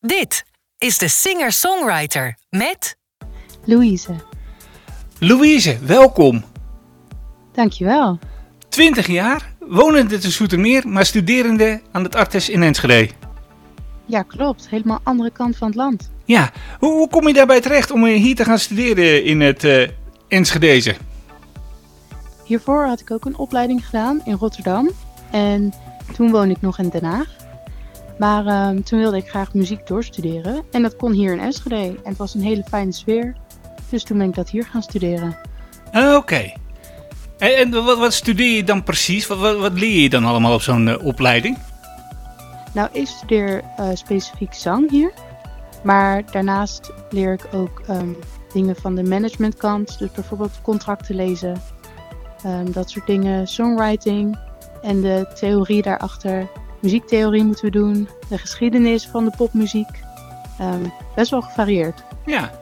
Dit is de singer-songwriter met Louise. Louise, welkom. Dankjewel. 20 jaar, wonende te Soetermeer, maar studerende aan het Artes in Enschede. Ja, klopt. Helemaal andere kant van het land. Ja, hoe, hoe kom je daarbij terecht om hier te gaan studeren in het uh, Enschedeze? Hiervoor had ik ook een opleiding gedaan in Rotterdam. En toen woonde ik nog in Den Haag. Maar uh, toen wilde ik graag muziek doorstuderen. En dat kon hier in Enschede. En het was een hele fijne sfeer. Dus toen ben ik dat hier gaan studeren. Oké. Okay. En, en wat, wat, studeer je dan precies? Wat, wat, wat leer je dan allemaal op zo'n uh, opleiding? Nou, ik studeer uh, specifiek zang hier. Maar daarnaast leer ik ook um, dingen van de managementkant. Dus bijvoorbeeld contracten lezen. Um, dat soort dingen. Songwriting. En de theorie daarachter. Muziektheorie moeten we doen. De geschiedenis van de popmuziek. Um, best wel gevarieerd. Ja.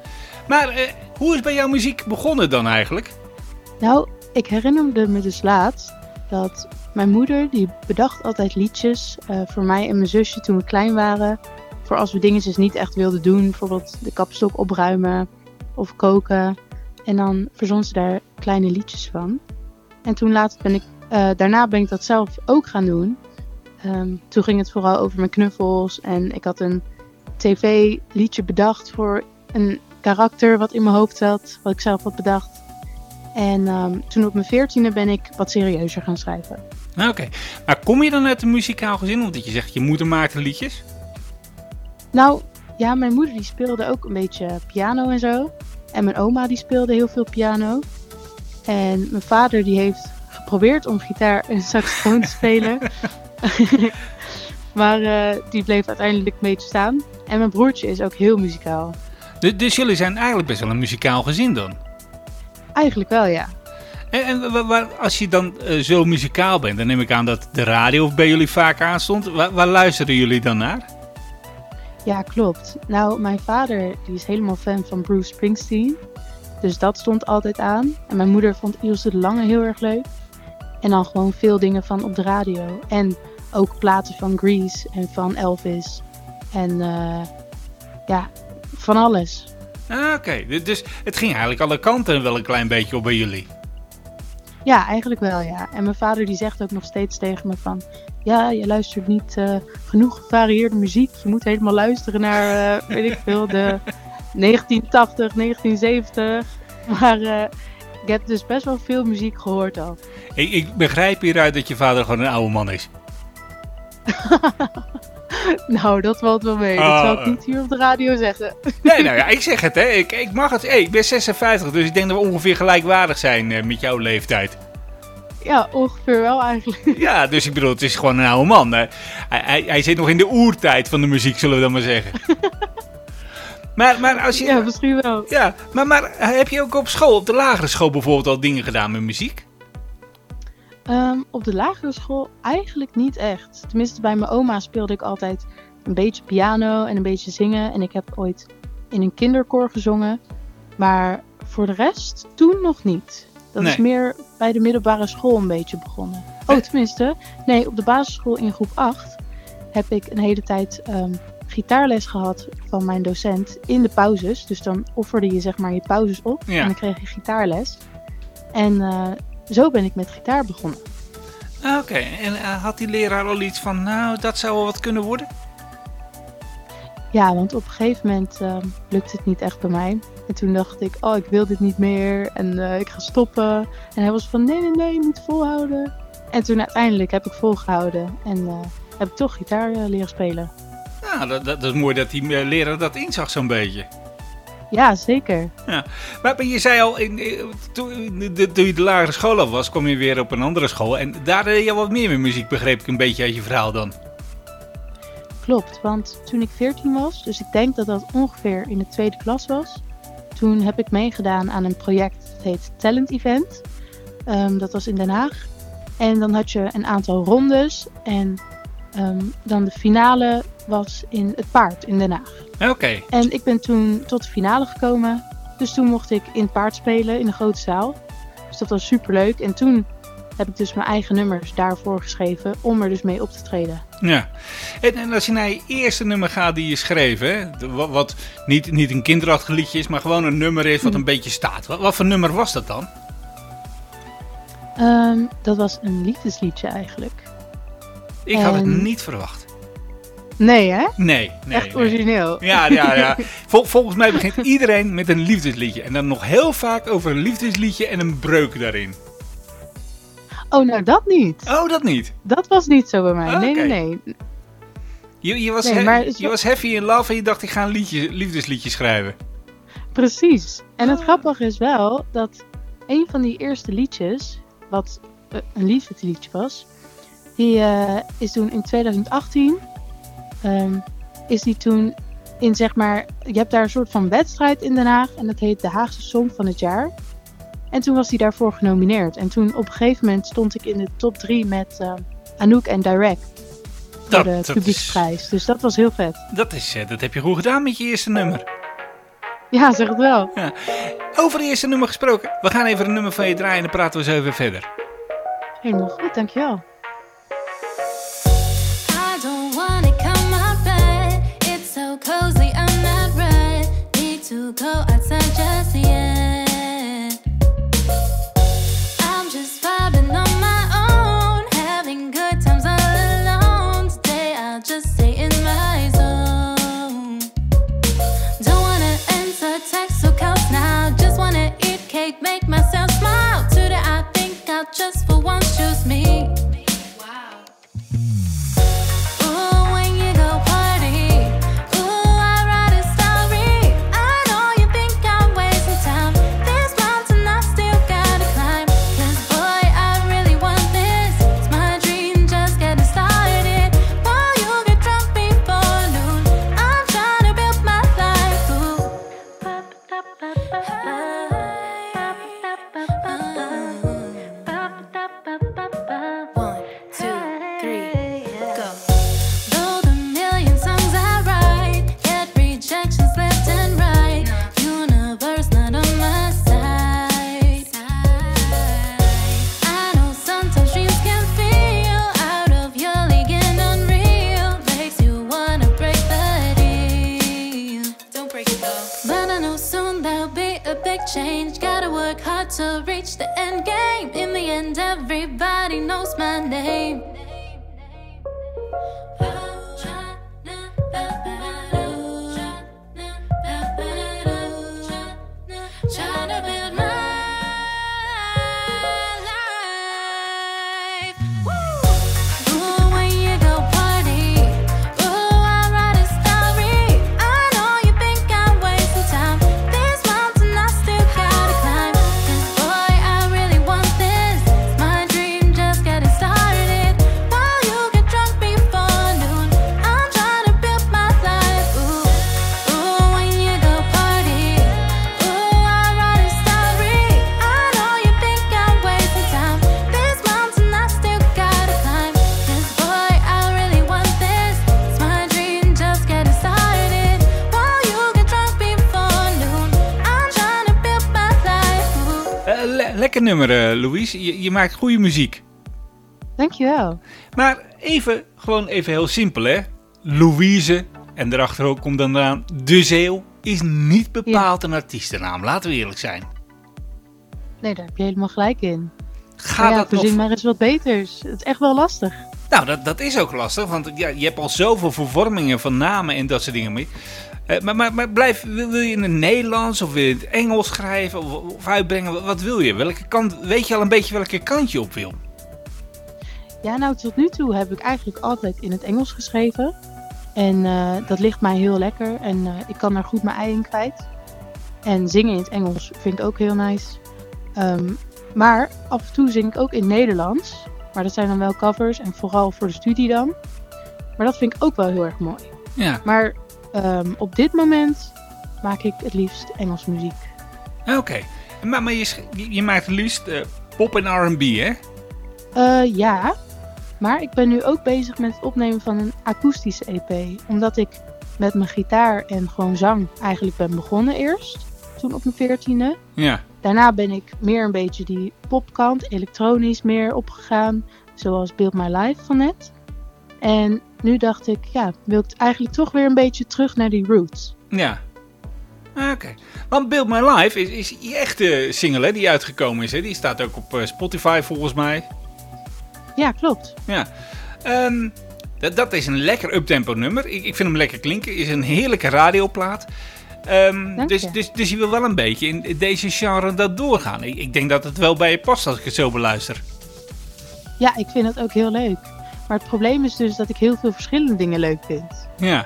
Maar uh, hoe is bij jouw muziek begonnen dan eigenlijk? Nou, ik herinnerde me dus laatst dat mijn moeder die bedacht altijd liedjes uh, voor mij en mijn zusje toen we klein waren. Voor als we dingetjes niet echt wilden doen. Bijvoorbeeld de kapstok opruimen of koken. En dan verzon ze daar kleine liedjes van. En toen later ben ik, uh, daarna ben ik dat zelf ook gaan doen. Um, toen ging het vooral over mijn knuffels. En ik had een tv-liedje bedacht voor een karakter wat in mijn hoofd zat. Wat ik zelf had bedacht. En um, toen op mijn veertiende ben ik wat serieuzer gaan schrijven. Oké, okay. maar kom je dan uit een muzikaal gezin? Omdat je zegt, je moeder maakte liedjes? Nou, ja, mijn moeder die speelde ook een beetje piano en zo. En mijn oma die speelde heel veel piano. En mijn vader die heeft geprobeerd om gitaar en saxofoon te spelen. maar uh, die bleef uiteindelijk een beetje staan. En mijn broertje is ook heel muzikaal. Dus, dus jullie zijn eigenlijk best wel een muzikaal gezin dan? Eigenlijk wel, ja. En, en waar, als je dan uh, zo muzikaal bent, dan neem ik aan dat de radio bij jullie vaak aanstond. Waar, waar luisteren jullie dan naar? Ja, klopt. Nou, mijn vader die is helemaal fan van Bruce Springsteen. Dus dat stond altijd aan. En mijn moeder vond Ilse de Lange heel erg leuk. En dan gewoon veel dingen van op de radio. En ook platen van Grease en van Elvis. En uh, ja, van alles. Ah, Oké, okay. dus het ging eigenlijk alle kanten wel een klein beetje op bij jullie. Ja, eigenlijk wel ja. En mijn vader die zegt ook nog steeds tegen me van... Ja, je luistert niet uh, genoeg gevarieerde muziek. Je moet helemaal luisteren naar, uh, weet ik veel, de 1980, 1970. Maar ik heb dus best wel veel muziek gehoord al. Ik, ik begrijp hieruit dat je vader gewoon een oude man is. nou, dat valt wel mee. Oh, dat zal ik niet hier op de radio zeggen. nee, nou ja, ik zeg het, hè. Ik, ik mag het. Hey, ik ben 56, dus ik denk dat we ongeveer gelijkwaardig zijn uh, met jouw leeftijd. Ja, ongeveer wel eigenlijk. Ja, dus ik bedoel, het is gewoon een oude man. Hij, hij, hij zit nog in de oertijd van de muziek, zullen we dan maar zeggen. maar, maar als je... Ja, misschien wel. Ja, maar, maar heb je ook op school, op de lagere school bijvoorbeeld, al dingen gedaan met muziek? Um, op de lagere school eigenlijk niet echt. Tenminste, bij mijn oma speelde ik altijd een beetje piano en een beetje zingen. En ik heb ooit in een kinderkoor gezongen. Maar voor de rest toen nog niet. Dat nee. is meer bij de middelbare school een beetje begonnen. Oh, tenminste. Nee, op de basisschool in groep 8 heb ik een hele tijd um, gitaarles gehad van mijn docent in de pauzes. Dus dan offerde je zeg maar je pauzes op ja. en dan kreeg je gitaarles. En uh, zo ben ik met gitaar begonnen. Oké, okay. en uh, had die leraar al iets van, nou, dat zou wel wat kunnen worden? Ja, want op een gegeven moment uh, lukte het niet echt bij mij. En toen dacht ik, oh, ik wil dit niet meer en ik ga stoppen. En hij was van, nee, nee, nee, moet volhouden. En toen uiteindelijk heb ik volgehouden en heb ik toch gitaar leren spelen. Ja, dat, dat, dat, is mooi dat die leraar dat inzag zo'n beetje. Ja, zeker. Ja. Maar je zei al, in, toen, toen je de lagere school af was, kwam je weer op een andere school. En daar deed je wat meer met muziek, begreep ik een beetje uit je verhaal dan. Klopt, want toen ik 14 was, dus ik denk dat dat ongeveer in de tweede klas was. Toen heb ik meegedaan aan een project, dat heet Talent Event. Um, dat was in Den Haag. En dan had je een aantal rondes en um, dan de finale was in het paard in Den Haag. Oké. Okay. En ik ben toen tot de finale gekomen. Dus toen mocht ik in het paard spelen in de grote zaal. Dus dat was super leuk. En toen heb ik dus mijn eigen nummers daarvoor geschreven om er dus mee op te treden. Ja, en, en als je naar je eerste nummer gaat die je schreef, hè, wat, wat niet, niet een kinderachtig liedje is, maar gewoon een nummer is wat een beetje staat. Wat, wat voor nummer was dat dan? Ehm, dat was een liefdesliedje eigenlijk. Ik had het En- niet verwacht. Nee hè? Nee, nee. Echt nee. origineel. Ja, ja, ja. Vol- volgens mij begint iedereen met een liefdesliedje. En dan nog heel vaak over een liefdesliedje en een breuk daarin. Oh, nou dat niet. Oh, dat niet. Dat was niet zo bij mij. Nee, nee, nee. Je, je, was, Nee, maar je was heavy in love en je dacht ik ga een liedje, liefdesliedje schrijven. Precies. En het Ah. grappige is wel dat een van die eerste liedjes, wat eh, een liefdesliedje was, die eh, is toen in 2018, ehm, is die toen in zeg maar, je hebt daar een soort van wedstrijd in Den Haag en dat heet de Haagse Song van het jaar. En toen was hij daarvoor genomineerd. En toen op een gegeven moment stond ik in de top 3 met eh, Anouk en Direct voor Dat, de dat, is, publieksprijs. Dus dat was heel vet. dat, is, eh, dat heb je goed gedaan met je eerste nummer. Ja, zeg het wel. Over het eerste nummer gesproken. We gaan even een nummer van je draaien en dan praten we zo even verder. Helemaal goed, dankjewel. Go outside change. Gotta work hard to reach the end game. In the end, everybody knows my name. Je, je maakt goede muziek. Dankjewel. Maar even, gewoon even heel simpel, hè. Louise, en daarachter ook komt dan aan De Zeeuw, is niet bepaald een artiestennaam. Laten we eerlijk zijn. Nee, daar heb je helemaal gelijk in. Gaat Maar ja, dat nog... verzin maar eens wat beters. Het is echt wel lastig. Nou, dat, dat is ook lastig, want ja, je hebt al zoveel vervormingen van namen en dat soort dingen mee. Eh, maar, maar, maar blijf, wil, wil je in het Nederlands of wil je in het Engels schrijven of, of uitbrengen? Wat, wat wil je? Welke kant, weet je al een beetje welke kant je op wil? Ja, nou tot nu toe heb ik eigenlijk altijd in het Engels geschreven. En eh, dat ligt mij heel lekker. En eh, ik kan daar goed mijn ei in kwijt. En zingen in het Engels vind ik ook heel nice. Ehm, maar af en toe zing ik ook in het Nederlands. Maar dat zijn dan wel covers en vooral voor de studie dan. Maar dat vind ik ook wel heel erg mooi. Ja, Maar ehm, op dit moment maak ik het liefst Engels muziek. oké. Maar, maar je, sch- je, je maakt het liefst eh, pop en R&B, hè? Eh, ja, maar ik ben nu ook bezig met het opnemen van een akoestische EP. Omdat ik met mijn gitaar en gewoon zang eigenlijk ben begonnen eerst. Toen op mijn veertiende. Ja, daarna ben ik meer een beetje die popkant, elektronisch meer opgegaan. Zoals Build My Life van net. En nu dacht ik, ja, wil ik eigenlijk toch weer een beetje terug naar die roots. Ja. Ah, Oké. Want Build My Life is, is die echte single hè, die uitgekomen is. Hè? Die staat ook op eh, Spotify volgens mij. Ja, klopt. Ja. Ehm, dat, dat is een lekker uptempo nummer. Ik, ik vind hem lekker klinken. Is een heerlijke radioplaat. Dank dus, je. dus, dus je wil wel een beetje in deze genre dat doorgaan. Ik, ik denk dat het wel bij je past als ik het zo beluister. Ja, ik vind het ook heel leuk. Maar het probleem is dus dat ik heel veel verschillende dingen leuk vind. Ja.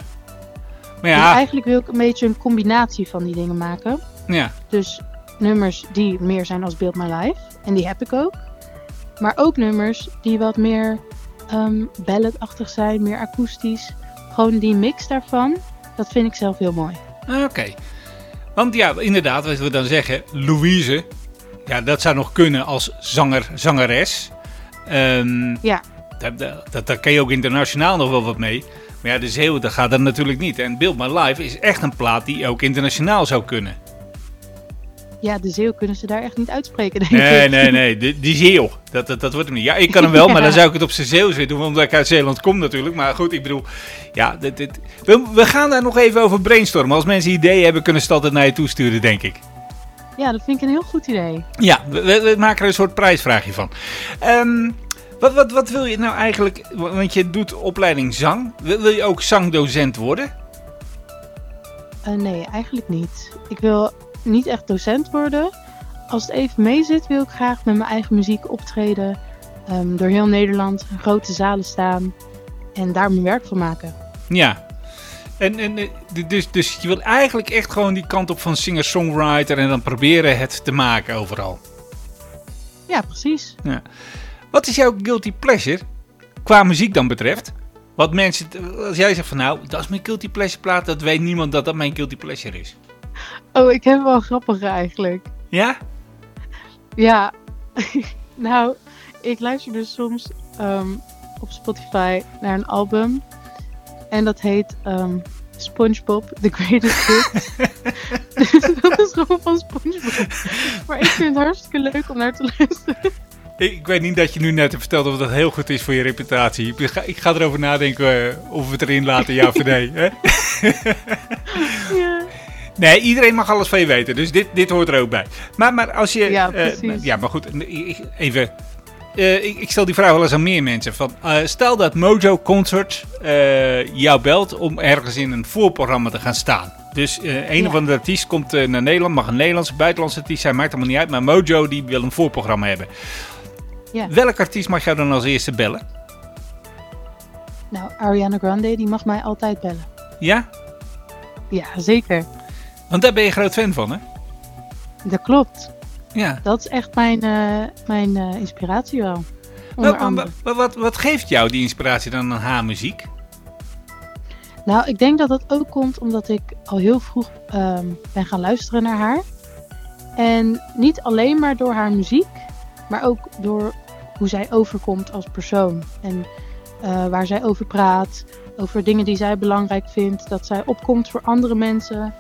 Maar Dus ja, eigenlijk wil ik een beetje een combinatie van die dingen maken. ja. Dus nummers die meer zijn als Build My Life. En die heb ik ook. Maar ook nummers die wat meer ehm balladachtig zijn, meer akoestisch. Gewoon die mix daarvan, dat vind ik zelf heel mooi. Ah, Oké. Want ja, inderdaad, wat we dan zeggen, Louise. Ja, dat zou nog kunnen als zanger, zangeres. Ehm Ja. Dat, dat, dat- daar kan je ook internationaal nog wel wat mee. Maar ja, de Zeeuw, dat gaat er natuurlijk niet. En Build My Life is echt een plaat die ook internationaal zou kunnen. Ja, de Zeeuw kunnen ze daar echt niet uitspreken, denk Nee, ik. nee, nee. Die, die Zeeuw, dat, dat, dat wordt hem niet. Ja, ik kan hem wel, maar dan zou ik het op zijn Zeeuws weer doen. Omdat ik uit Zeeland kom natuurlijk. Maar goed, ik bedoel... Ja, dit, dit, we, we gaan daar nog even over brainstormen. Als mensen ideeën hebben, kunnen ze het altijd naar je toesturen, denk ik. Ja, dat vind ik een heel goed idee. Ja, we, maken er een soort prijsvraagje van. Ehm, wat, wat, wat wil je nou eigenlijk, want je doet opleiding zang. Wil, wil je ook zangdocent worden? Eh, nee, eigenlijk niet. Ik wil niet echt docent worden. Als het even mee zit, wil ik graag met mijn eigen muziek optreden. ehm, door heel Nederland, in grote zalen staan. En daar mijn werk van maken. Ja. En, en, eh, dus, dus je wil eigenlijk echt gewoon die kant op van singer-songwriter en dan proberen het te maken overal. Ja, precies. Wat is jouw guilty pleasure qua muziek dan betreft? Wat mensen, als jij zegt van nou, dat is mijn guilty pleasure plaat, dat weet niemand dat dat mijn guilty pleasure is. Oh, ik heb wel grappige eigenlijk. Ja? Ja, nou, ik luister dus soms ehm, op Spotify naar een album. En dat heet ehm, SpongeBob, The Greatest Hits. dus dat is gewoon van SpongeBob. Maar ik vind het hartstikke leuk om naar te luisteren. Ik, weet niet dat je nu net hebt verteld of dat heel goed is voor je reputatie. Ik ga, ik ga erover nadenken eh, of we het erin laten, ja of nee. Hè? ja. Nee, iedereen mag alles van je weten, dus dit, dit hoort er ook bij. Maar, maar als je... Ja, eh, precies. ja, maar goed, even... eh, ik, ik stel die vraag wel eens aan meer mensen. Van, stel dat Mojo Concert jou belt om ergens in een voorprogramma te gaan staan. Dus een Ja. of andere artiest komt naar Nederland, mag een Nederlandse, buitenlandse artiest zijn, maakt allemaal niet uit. Maar Mojo die wil een voorprogramma hebben. Ja. Welk artiest mag jou dan als eerste bellen? Nou, Ariana Grande, die mag mij altijd bellen. Ja? Ja, zeker. Want daar ben je groot fan van, hè? Dat klopt. Ja. Dat is echt mijn, eh, mijn eh, inspiratie wel. Wat, wat, wat geeft jou die inspiratie dan aan haar muziek? Nou, ik denk dat dat ook komt omdat ik al heel vroeg ehm, ben gaan luisteren naar haar. En niet alleen maar door haar muziek, maar ook door hoe zij overkomt als persoon. En eh, waar zij over praat, over dingen die zij belangrijk vindt. Dat zij opkomt voor andere mensen.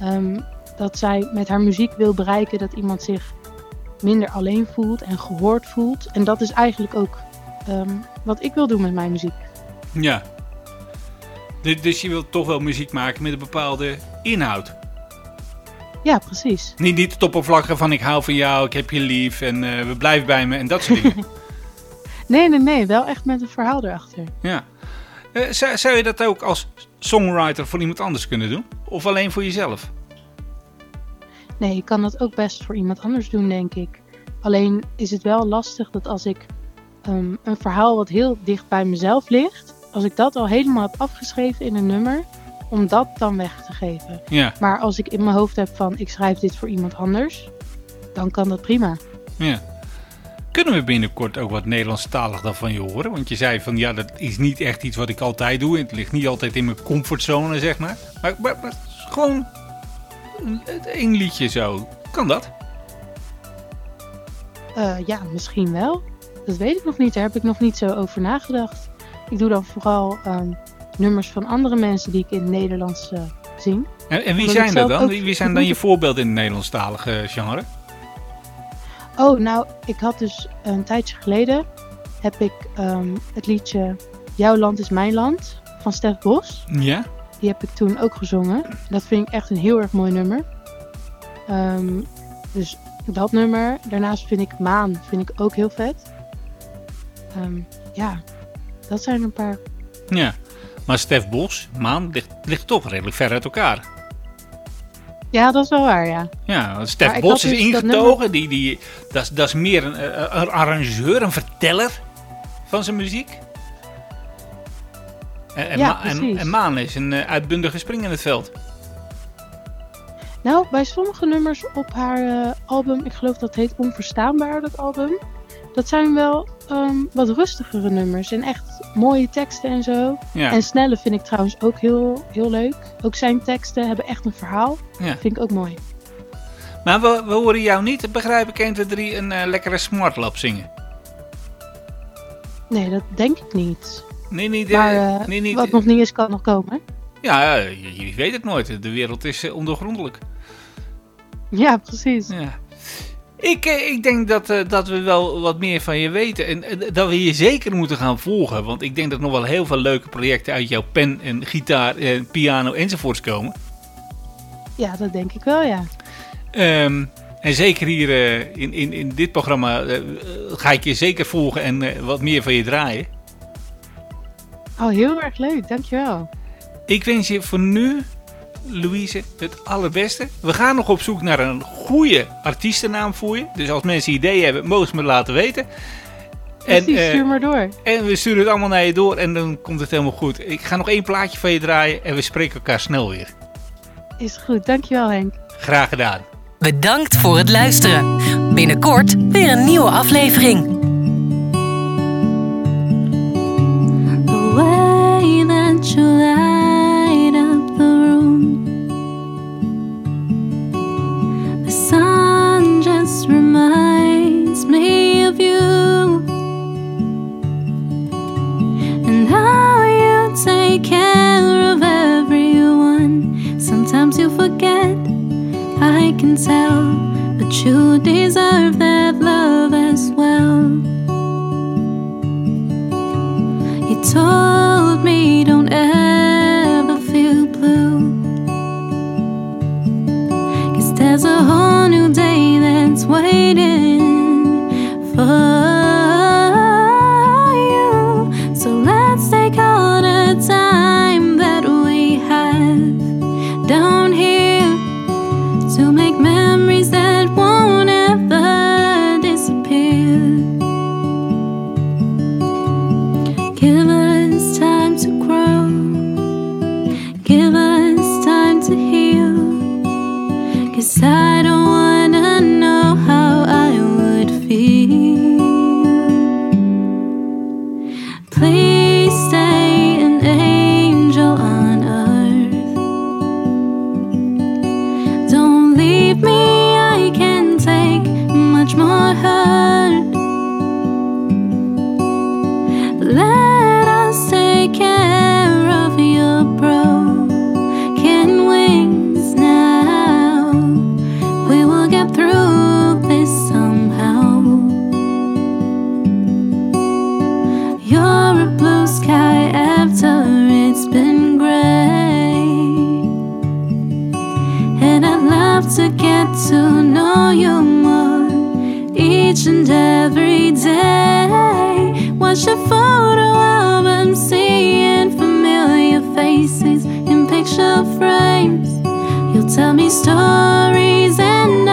Ehm, dat zij met haar muziek wil bereiken dat iemand zich minder alleen voelt en gehoord voelt. En dat is eigenlijk ook ehm, wat ik wil doen met mijn muziek. Ja. Dus, dus je wilt toch wel muziek maken met een bepaalde inhoud. Ja, precies. Niet, niet het oppervlakkige van ik hou van jou, ik heb je lief en eh, we blijven bij me en dat soort dingen. Nee, nee, nee. Wel echt met een verhaal erachter. ja. Eh, zou, zou je dat ook als songwriter voor iemand anders kunnen doen? Of alleen voor jezelf? Nee, ik kan dat ook best voor iemand anders doen, denk ik. Alleen is het wel lastig dat als ik ehm, een verhaal wat heel dicht bij mezelf ligt, als ik dat al helemaal heb afgeschreven in een nummer, om dat dan weg te geven. Ja, Maar als ik in mijn hoofd heb van ik schrijf dit voor iemand anders, dan kan dat prima. ja. Kunnen we binnenkort ook wat Nederlandstalig dan van je horen? Want je zei van ja, dat is niet echt iets wat ik altijd doe. Het ligt niet altijd in mijn comfortzone, zeg maar. Maar, maar, maar gewoon een- één liedje zo. Kan dat? Eh, ja, misschien wel. Dat weet ik nog niet. Daar heb ik nog niet zo over nagedacht. Ik doe dan vooral ehm, nummers van andere mensen die ik in het Nederlands eh, zing. En, en wie Omdat zijn dat dan? wie zijn dan je voorbeelden in het Nederlandstalige genre? Oh, nou, ik had dus een tijdje geleden heb ik ehm, het liedje Jouw land is mijn land van Stef Bos. Ja? Die heb ik toen ook gezongen. Dat vind ik echt een heel erg mooi nummer. Ehm, dus dat nummer. Daarnaast vind ik Maan vind ik ook heel vet. Ehm, ja, dat zijn een paar. Ja. Maar Stef Bos, Maan, ligt, ligt toch redelijk ver uit elkaar. Ja, dat is wel waar, ja. Ja, Stef Bos is dus dat ingetogen. Die, die, dat, is- dat is meer een, eh, een arrangeur, een verteller van zijn muziek. En, en, Ja, Ma- en, Maan is een eh, uitbundige spring in het veld. Nou, bij sommige nummers op haar eh, album, ik geloof dat heet Onverstaanbaar, dat album. Dat zijn wel ehm, wat rustigere nummers en echt mooie teksten en zo. Ja, En Snelle vind ik trouwens ook heel, heel leuk. Ook zijn teksten hebben echt een verhaal. ja. Vind ik ook mooi. Maar we, we horen jou niet, begrijp ik, 1, 2, 3, een eh, lekkere smartlap zingen. Nee, dat denk ik niet. Nee, niet. eh, Maar eh, nee, niet wat nog niet is, kan nog komen. Ja, je, je weet het nooit. De wereld is ondergrondelijk. Ja, precies. Ja. Ik, eh, ik denk dat, eh, dat we wel wat meer van je weten. En dat we je zeker moeten gaan volgen. Want ik denk dat nog wel heel veel leuke projecten uit jouw pen en gitaar, eh, piano enzovoorts komen. Ja, dat denk ik wel, ja. Ehm, en zeker hier eh, in, in, in dit programma ga ik je zeker volgen en wat meer van je draaien. Oh, heel erg leuk. Dankjewel. Ik wens je voor nu, Louise, het allerbeste. We gaan nog op zoek naar een goede artiestennaam voor je. Dus als mensen ideeën hebben, mogen ze me laten weten. En, Precies, eh, stuur maar door. en we sturen het allemaal naar je door en dan komt het helemaal goed. Ik ga nog één plaatje van je draaien en we spreken elkaar snel weer. Is goed. Dankjewel, Henk. Graag gedaan. Bedankt voor het luisteren. Binnenkort weer een nieuwe aflevering. Waiting to get to know you more each and every day. Watch a photo album, seeing familiar faces in picture frames. You'll tell me stories and